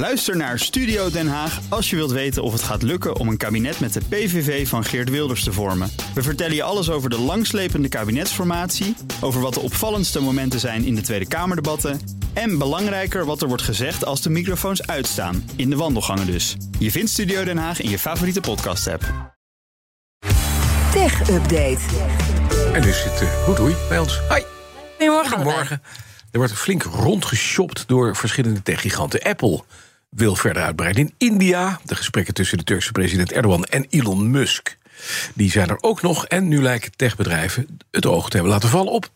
Luister naar Studio Den Haag als je wilt weten of het gaat lukken om een kabinet met de PVV van Geert Wilders te vormen. We vertellen je alles over de langslepende kabinetsformatie, over wat de opvallendste momenten zijn in de Tweede Kamerdebatten en belangrijker wat er wordt gezegd als de microfoons uitstaan, in de wandelgangen dus. Je vindt Studio Den Haag in je favoriete podcast-app. Tech Update. En nu zit uh, Roedoei bij ons. Hoi. Goedemorgen. Goedemorgen. Er wordt flink rondgeshopt door verschillende techgiganten. Apple wil verder uitbreiden in India. De gesprekken tussen de Turkse president Erdogan en Elon Musk. Die zijn er ook nog. En nu lijken techbedrijven het oog te hebben laten vallen op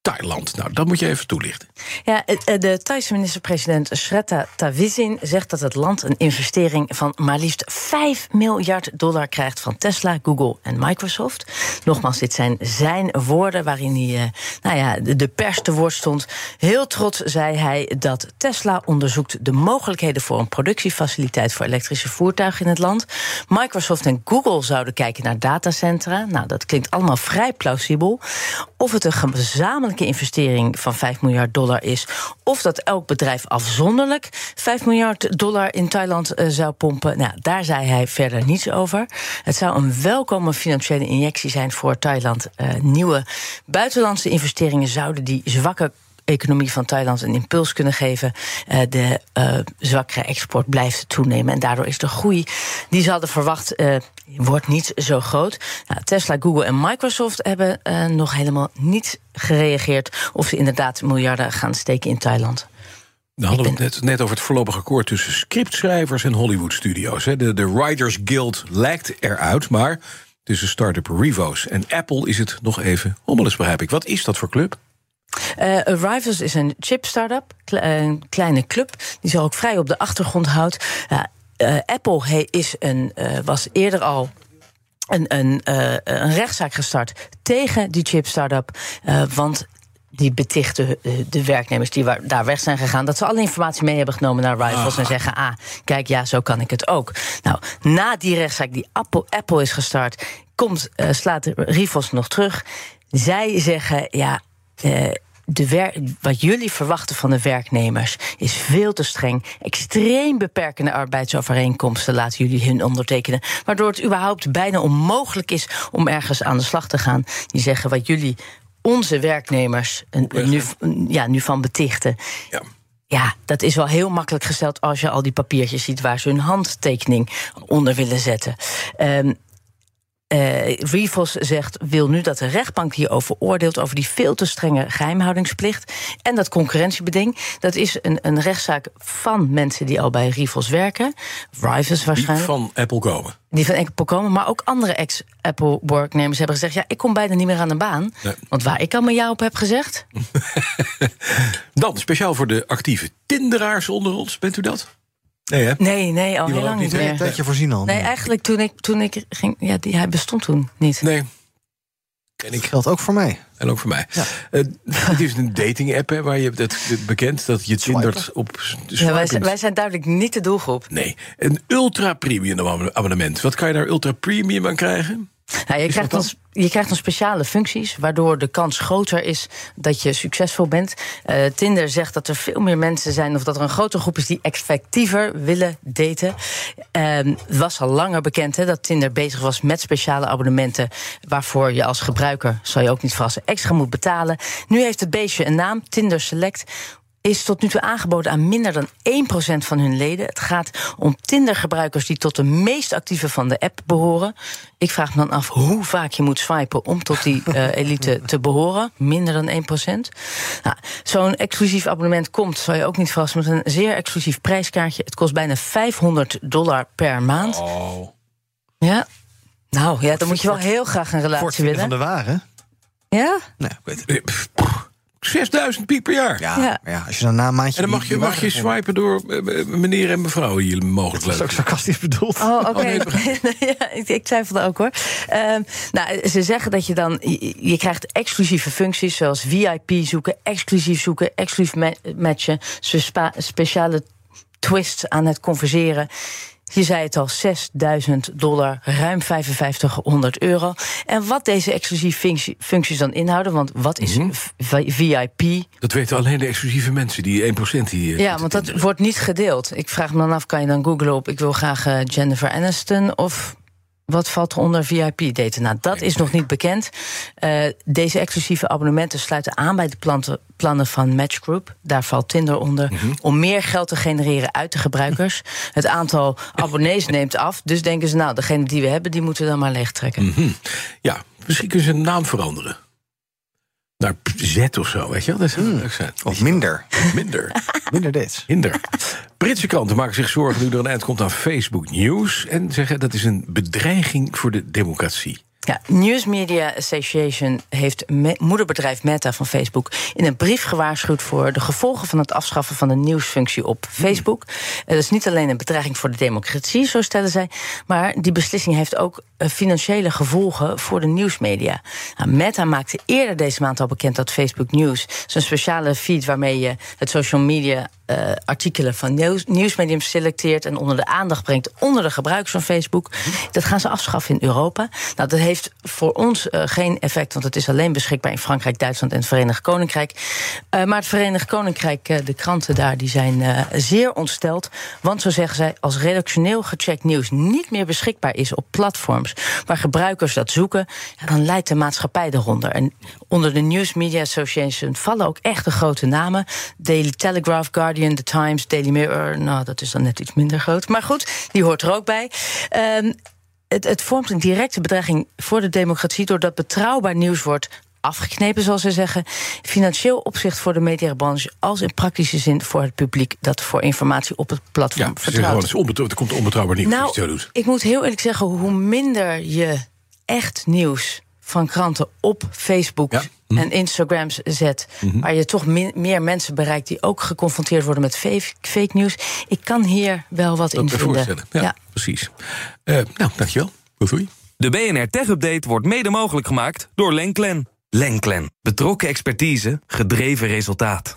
Thailand. Nou, dat moet je even toelichten. Ja, de Thaise minister-president Shreta Thavisin zegt dat het land een investering van maar liefst 5 miljard dollar krijgt van Tesla, Google en Microsoft. Nogmaals, dit zijn zijn woorden waarin hij eh, nou ja, de pers te woord stond. Heel trots zei hij dat Tesla onderzoekt de mogelijkheden voor een productiefaciliteit voor elektrische voertuigen in het land. Microsoft en Google zouden kijken naar datacentra. Nou, dat klinkt allemaal vrij plausibel. Of het een gezamenlijke investering van 5 miljard dollar is. Of dat elk bedrijf afzonderlijk 5 miljard dollar in Thailand uh, zou pompen. Nou, daar zei hij verder niets over. Het zou een welkome financiële injectie zijn voor Thailand. Uh, nieuwe buitenlandse investeringen zouden die zwakke economie van Thailand een impuls kunnen geven. Uh, de uh, zwakkere export blijft toenemen. En daardoor is de groei die ze hadden verwacht, uh, wordt niet zo groot. Nou, Tesla, Google en Microsoft hebben nog helemaal niet gereageerd of ze inderdaad miljarden gaan steken in Thailand. Dan hadden we het net, net over het voorlopige akkoord tussen scriptschrijvers en Hollywood-studio's. De, de Writers Guild lijkt eruit, maar tussen start-up Revo's en Apple is het nog even hommeles, begrijp ik. Wat is dat voor club? Uh, Arrivals is een chip-startup, een kleine club, die zich ook vrij op de achtergrond houdt. Uh, Apple is een, was eerder al een, een, een rechtszaak gestart tegen die chip-startup. want die betichten de werknemers die daar weg zijn gegaan... dat ze alle informatie mee hebben genomen naar Rivals ah. en zeggen... ah, kijk, ja, zo kan ik het ook. Nou, na die rechtszaak die Apple, Apple is gestart... Komt, slaat Rivals nog terug. Zij zeggen, ja, uh, de wat jullie verwachten van de werknemers is veel te streng. Extreem beperkende arbeidsovereenkomsten laten jullie hun ondertekenen. Waardoor het überhaupt bijna onmogelijk is om ergens aan de slag te gaan. Die zeggen wat jullie onze werknemers nu, ja, nu van betichten. Ja. Ja, dat is wel heel makkelijk gesteld als je al die papiertjes ziet waar ze hun handtekening onder willen zetten. Um, uh, Rivos zegt, wil nu dat de rechtbank hierover oordeelt... over die veel te strenge geheimhoudingsplicht. En dat concurrentiebeding, dat is een, een rechtszaak van mensen... die al bij Rivos werken. Rivos waarschijnlijk. Die van Apple komen. Die van Apple komen, maar ook andere ex-Apple-werknemers hebben gezegd... ja, ik kom bijna niet meer aan de baan. Nee. Want waar ik al mijn ja op heb gezegd... Dan, speciaal voor de actieve Tinderaars onder ons, bent u dat? Nee, hè? nee, nee, al heel lang niet meer. Dat je voorzien al. Nee, eigenlijk toen ik, toen ik ging... Ja, die, hij bestond toen niet. Nee. En ik geldt ook voor mij. En ook voor mij. Ja. Uh, het is een dating-app waar je het bekend dat je tindert op. Ja, wij, zijn, wij zijn duidelijk niet de doelgroep. Nee. Een ultra-premium abonnement. Wat kan je daar ultra-premium aan krijgen? Nou, je, krijgt dan, je krijgt dan speciale functies, waardoor de kans groter is dat je succesvol bent. Uh, Tinder zegt dat er veel meer mensen zijn, of dat er een grote groep is die effectiever willen daten. Uh, het was al langer bekend hè, dat Tinder bezig was met speciale abonnementen, waarvoor je als gebruiker, zal je ook niet verrassen, extra moet betalen. Nu heeft het beestje een naam, Tinder Select is tot nu toe aangeboden aan minder dan 1% van hun leden. Het gaat om Tinder-gebruikers die tot de meest actieve van de app behoren. Ik vraag me dan af hoe vaak je moet swipen om tot die uh, elite te behoren. Minder dan 1%. Nou, Zo'n exclusief abonnement komt, zal je ook niet verrassen, met een zeer exclusief prijskaartje. Het kost bijna 500 dollar per maand. Oh. Ja. Nou ja, dan moet je wel heel graag een relatie willen. van de wagen. Ja? Nee, ik weet het. 6000 piek per jaar. Ja, ja. ja, als je dan na een maandje. En dan mag je, mag je swipen door uh, meneer en mevrouw hier mogelijk. Dat is ook sarcastisch bedoeld. Oh, oké. Okay. Oh, nee, ja, ik, ik twijfelde ook hoor. Uh, nou, ze zeggen dat je dan. Je, je, krijgt exclusieve functies zoals VIP zoeken, exclusief zoeken, exclusief matchen, speciale twists aan het converseren. Je zei het al, 6000 dollar, ruim 5500 euro. En wat deze exclusieve functie, functies dan inhouden, want wat is Mhm. VIP? Dat weten alleen de exclusieve mensen, die 1% die... eh, Ja, want dat wordt niet gedeeld. Ik vraag me dan af, kan je dan googlen op... ik wil graag eh, Jennifer Aniston of... Wat valt er onder VIP-daten? Nou, dat is nog niet bekend. Eh, deze exclusieve abonnementen sluiten aan bij de planten- plannen van Match Group. Daar valt Tinder onder. Mhm. Om meer geld te genereren uit de gebruikers. Het aantal abonnees neemt af. Dus denken ze, nou, degene die we hebben, die moeten we dan maar leegtrekken. Mhm. Ja, misschien kunnen ze een naam veranderen. Naar Z of zo, weet je wel? Dat zou leuk zijn. Of minder. Minder. Minder dit. Hinder. Britse kranten maken zich zorgen nu er een eind komt aan Facebook News. En zeggen dat is een bedreiging voor de democratie. Ja, News Media Association heeft me- moederbedrijf Meta van Facebook in een brief gewaarschuwd voor de gevolgen van het afschaffen van de nieuwsfunctie op Facebook. Eh, Dat is niet alleen een bedreiging voor de democratie, zo stellen zij, maar die beslissing heeft ook eh, financiële gevolgen voor de nieuwsmedia. Nou, Meta maakte eerder deze maand al bekend dat Facebook News, zijn speciale feed waarmee je het social media eh, artikelen van nieuws, nieuwsmediums selecteert en onder de aandacht brengt onder de gebruikers van Facebook. Dat gaan ze afschaffen in Europa. Nou, dat heeft voor ons eh, geen effect, want het is alleen beschikbaar in Frankrijk, Duitsland en het Verenigd Koninkrijk. Eh, maar het Verenigd Koninkrijk, de kranten daar, die zijn zeer ontsteld. Want zo zeggen zij, als redactioneel gecheckt nieuws niet meer beschikbaar is op platforms waar gebruikers dat zoeken, ja, dan leidt de maatschappij eronder. En onder de News Media Association vallen ook echt de grote namen. Daily Telegraph, Guardian, The Times, Daily Mirror. Nou, dat is dan net iets minder groot. Maar goed, die hoort er ook bij. Ehm, het, het vormt een directe bedreiging voor de democratie doordat betrouwbaar nieuws wordt afgeknepen, zoals ze zeggen. Financieel opzicht voor de mediabranche, als in praktische zin voor het publiek dat voor informatie op het platform Ja, vertrouwt. het is onbetrouwbaar, er komt onbetrouwbaar nieuws Nou, het ik moet heel eerlijk zeggen, hoe minder je echt nieuws van kranten op Facebook Ja. Mhm. en Instagram zet, waar je toch min- meer mensen bereikt die ook geconfronteerd worden met fake, fake nieuws. Ik kan hier wel wat Dat in vinden. voorstellen. Ja, precies. Eh, nou, dankjewel. Doei. De BNR Tech Update wordt mede mogelijk gemaakt door Lenklen. Lenklen. Betrokken expertise, gedreven resultaat.